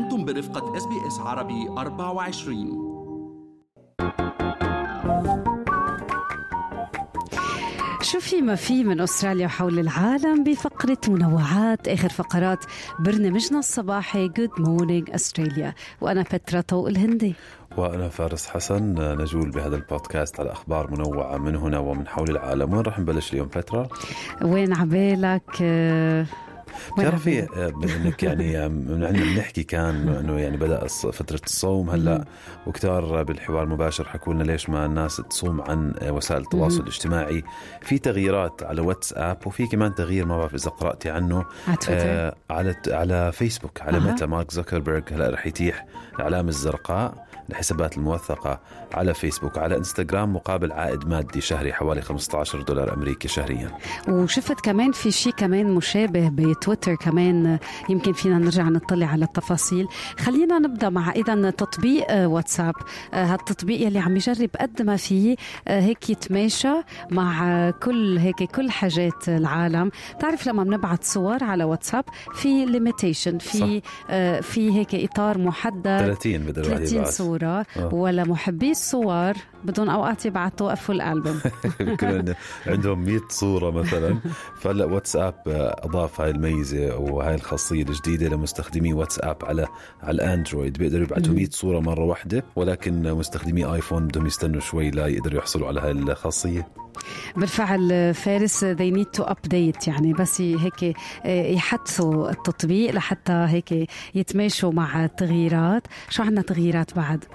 أنتم برفقة SBS عربي 24 شو في ما في من أستراليا وحول العالم بفقرة منوعات؟ آخر فقرات برنامجنا الصباحي Good Morning Australia وأنا بترا طوق الهندي. وأنا فارس حسن نجول بهذا البودكاست على أخبار منوعة من هنا ومن حول العالم. وين رح نبلش اليوم بترا؟ وين عبالك؟ آه، بتعرفي؟ آه، إنك يعني من عندنا بنحكي كان إنه يعني بدأ فترة الصوم هلأ وكتار بالحوار المباشر حكوا لنا ليش ما الناس تصوم عن آه، وسائل التواصل الاجتماعي. في تغييرات على واتساب وفي كمان تغيير ما بعرف إذا قرأتي عنه على آه على على فيسبوك على. ميتا مارك زوكربيرج هلأ رح يتيح العلامه الزرقاء. الحسابات الموثقة على فيسبوك على إنستغرام مقابل عائد مادي شهري حوالي 15 دولار أمريكي شهريا. وشفت كمان في شيء كمان مشابه بتويتر كمان يمكن فينا نرجع نطلع على التفاصيل. خلينا نبدأ مع اذا تطبيق آه، واتساب. آه، هالتطبيق يلي عم يجرب قد ما فيه آه، هيك يتماشى مع كل هيك كل حاجات العالم. بتعرف لما بنبعت صور على واتساب في ليميتيشن في آه، في هيك إطار محدد. 30 بدل الواحد 30 يبعث صورة آه. ولا محبي الصور بدهم أوقات يبعتوا فول البوم يمكن عندهم 100 صورة مثلا. فهلا واتساب أضاف هاي الميزة وهاي الخاصية الجديدة لمستخدمي واتساب على على الأندرويد. بيقدروا يبعثوا 100 صورة مرة واحدة ولكن مستخدمي آيفون بدهم يستنوا شوي لا يقدروا يحصلوا على هاي الخاصية. بالفعل فارس they need to update يعني بس هيك يحدثوا التطبيق لحتى هيك يتماشوا مع التغييرات. شو عنا تغييرات بعد؟ آه،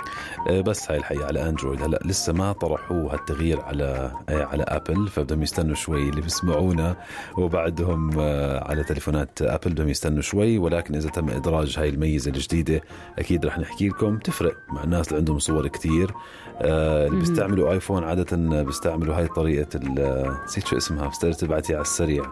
بس هاي الحقيقة على Android هلا لسه ما طرحوا هالتغيير على آه، على Apple فبدهم يستنوا شوي اللي بيسمعونا. وبعدهم آه، على تليفونات Apple بدهم يستنوا شوي. ولكن إذا تم إدراج هاي الميزة الجديدة أكيد رح نحكي لكم. تفرق مع الناس اللي عندهم صور كتير. آه، اللي بيستعملوا iPhone عادة بيستعملوا هاي طريقة ال- نسيت شو اسمها بس تبعتي على السريع.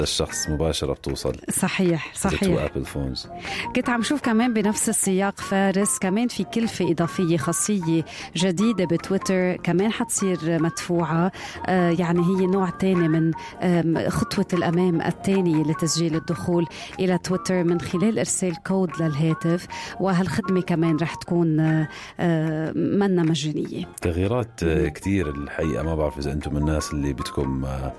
للشخص مباشرة بتوصل. صحيح صحيح. Apple phones كنت عم شوف كمان بنفس السياق فارس كمان في كلفة إضافية خاصية جديدة بتويتر كمان حتصير مدفوعة. آه يعني هي نوع تاني من خطوة الأمان الثانية لتسجيل الدخول إلى تويتر من خلال إرسال كود للهاتف. وهالخدمة كمان رح تكون آه، آه، منا مجانية. تغييرات آه، كتير الحقيقة. ما بعرف إذا أنتم من الناس اللي بدكم آه،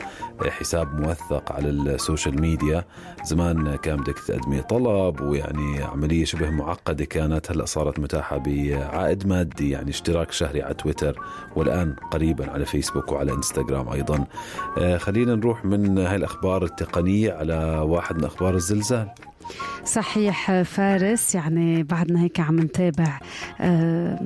حساب موثق على ال social media. زمان كان بدك تقدمي طلب ويعني عملية شبه معقدة كانت. هلأ صارت متاحة بعائد مادي يعني اشتراك شهري على تويتر والآن قريبا على فيسبوك وعلى إنستغرام أيضا. آه، خلينا نروح من هاي الأخبار التقنية على واحد من أخبار الزلزال. صحيح فارس يعني بعدنا هيك عم نتابع آه،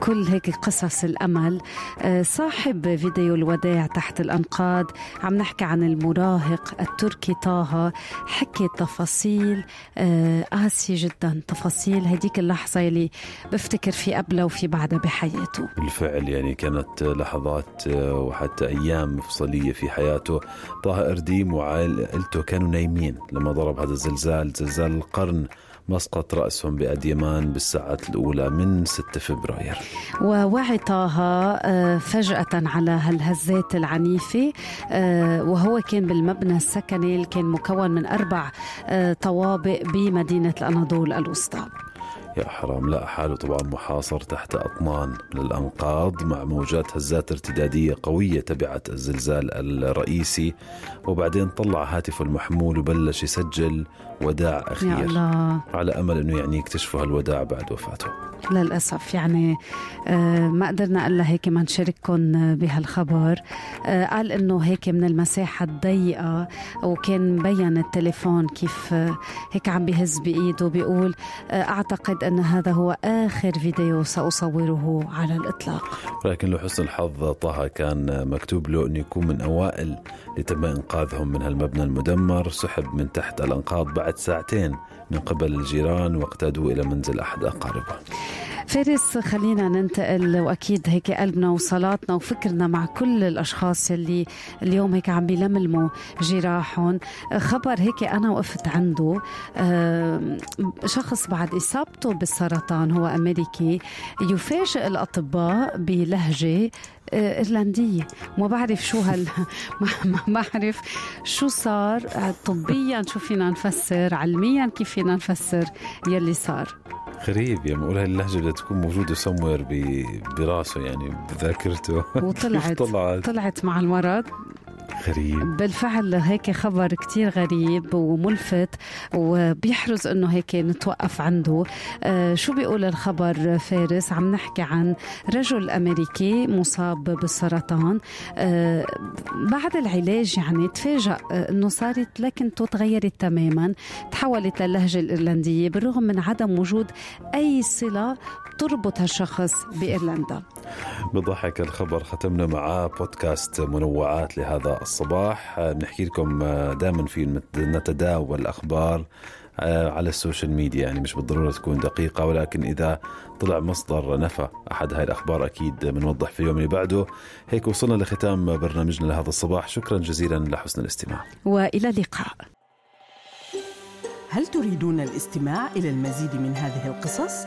كل هيك قصص الأمل. آه، صاحب فيديو الوداع تحت الأنقاض عم نحكي عن المراهق التركي طه حكي تفاصيل آه، قاسية جدا تفاصيل هديك اللحظة اللي بفتكر في قبلها وفي بعدها بحياته. بالفعل يعني كانت لحظات وحتى أيام مفصلية في حياته. طه أرديم وعائلته كانوا نايمين لما ضرب هذا الزلزال. زلزال القرن. مسقط رأسهم بأديمان بالساعات الأولى من 6 فبراير. ووعي طه آه، فجأة على هالهزات العنيفة آه، وهو كان بالمبنى السكني اللي كان مكون من أربع آه، طوابق بمدينة الأناضول الوسطى. يا حرام لقى حاله طبعا محاصر تحت أطنان من الأنقاض مع موجات هزات ارتدادية قوية تبعت الزلزال الرئيسي وبعدين طلع هاتفه المحمول وبلش يسجل وداع يا أخير. الله. على أمل أنه يعني يكتشفوا هالوداع بعد وفاته. للأسف يعني آه، ما قدرنا إلا هيك ما نشارككم بهالخبر. آه، قال إنه هيك من المساحة الضيقة وكان مبين التليفون كيف آه، هيك عم بهز بإيده بيقول أعتقد أن هذا هو آخر فيديو سأصوره على الإطلاق. ولكن لحسن الحظ طه كان مكتوب له انه يكون من أوائل اللي تم إنقاذهم من هالمبنى المدمر سحب من تحت الأنقاض بعد ساعتين من قبل الجيران واقتادوا إلى منزل أحد اقاربه فارس خلينا ننتقل وأكيد هيك قلبنا وصلاتنا وفكرنا مع كل الأشخاص اللي اليوم هيك عم بيلملموا جراحهم. خبر هيك أنا وقفت عنده شخص بعد إصابته بالسرطان هو أمريكي يفاجئ الأطباء بلهجة آه، إيرلندية. ما بعرف شو هال ما بعرف شو صار طبيا شو فينا نفسر علميا كيف فينا نفسر يلي صار. غريب يعني بقول هاي اللهجة بدها تكون موجودة سموير براسه يعني بذاكرته. وطلعت. طلعت. طلعت مع المرض. غريب. بالفعل هيك خبر كتير غريب وملفت وبيحرز إنه هيك نتوقف عنده. آه شو بيقول الخبر فارس؟ عم نحكي عن رجل أمريكي مصاب بالسرطان. آه بعد العلاج يعني تفاجأ إنه صارت لكنته تغيرت تماما تحولت للهجة الإيرلندية بالرغم من عدم وجود أي صلة تربط هالشخص بإيرلندا. بضحك الخبر ختمنا معاه بودكاست منوعات لهذا الصباح. بنحكي لكم دائما في نتداول أخبار آه، على السوشيال ميديا. يعني مش بالضرورة تكون دقيقة ولكن إذا طلع مصدر نفى أحد هاي الأخبار أكيد بنوضح في اليوم اللي بعده. هيك وصلنا لختام برنامجنا لهذا الصباح. شكرا جزيلا لحسن الاستماع. وإلى اللقاء. هل تريدون الاستماع إلى المزيد من هذه القصص؟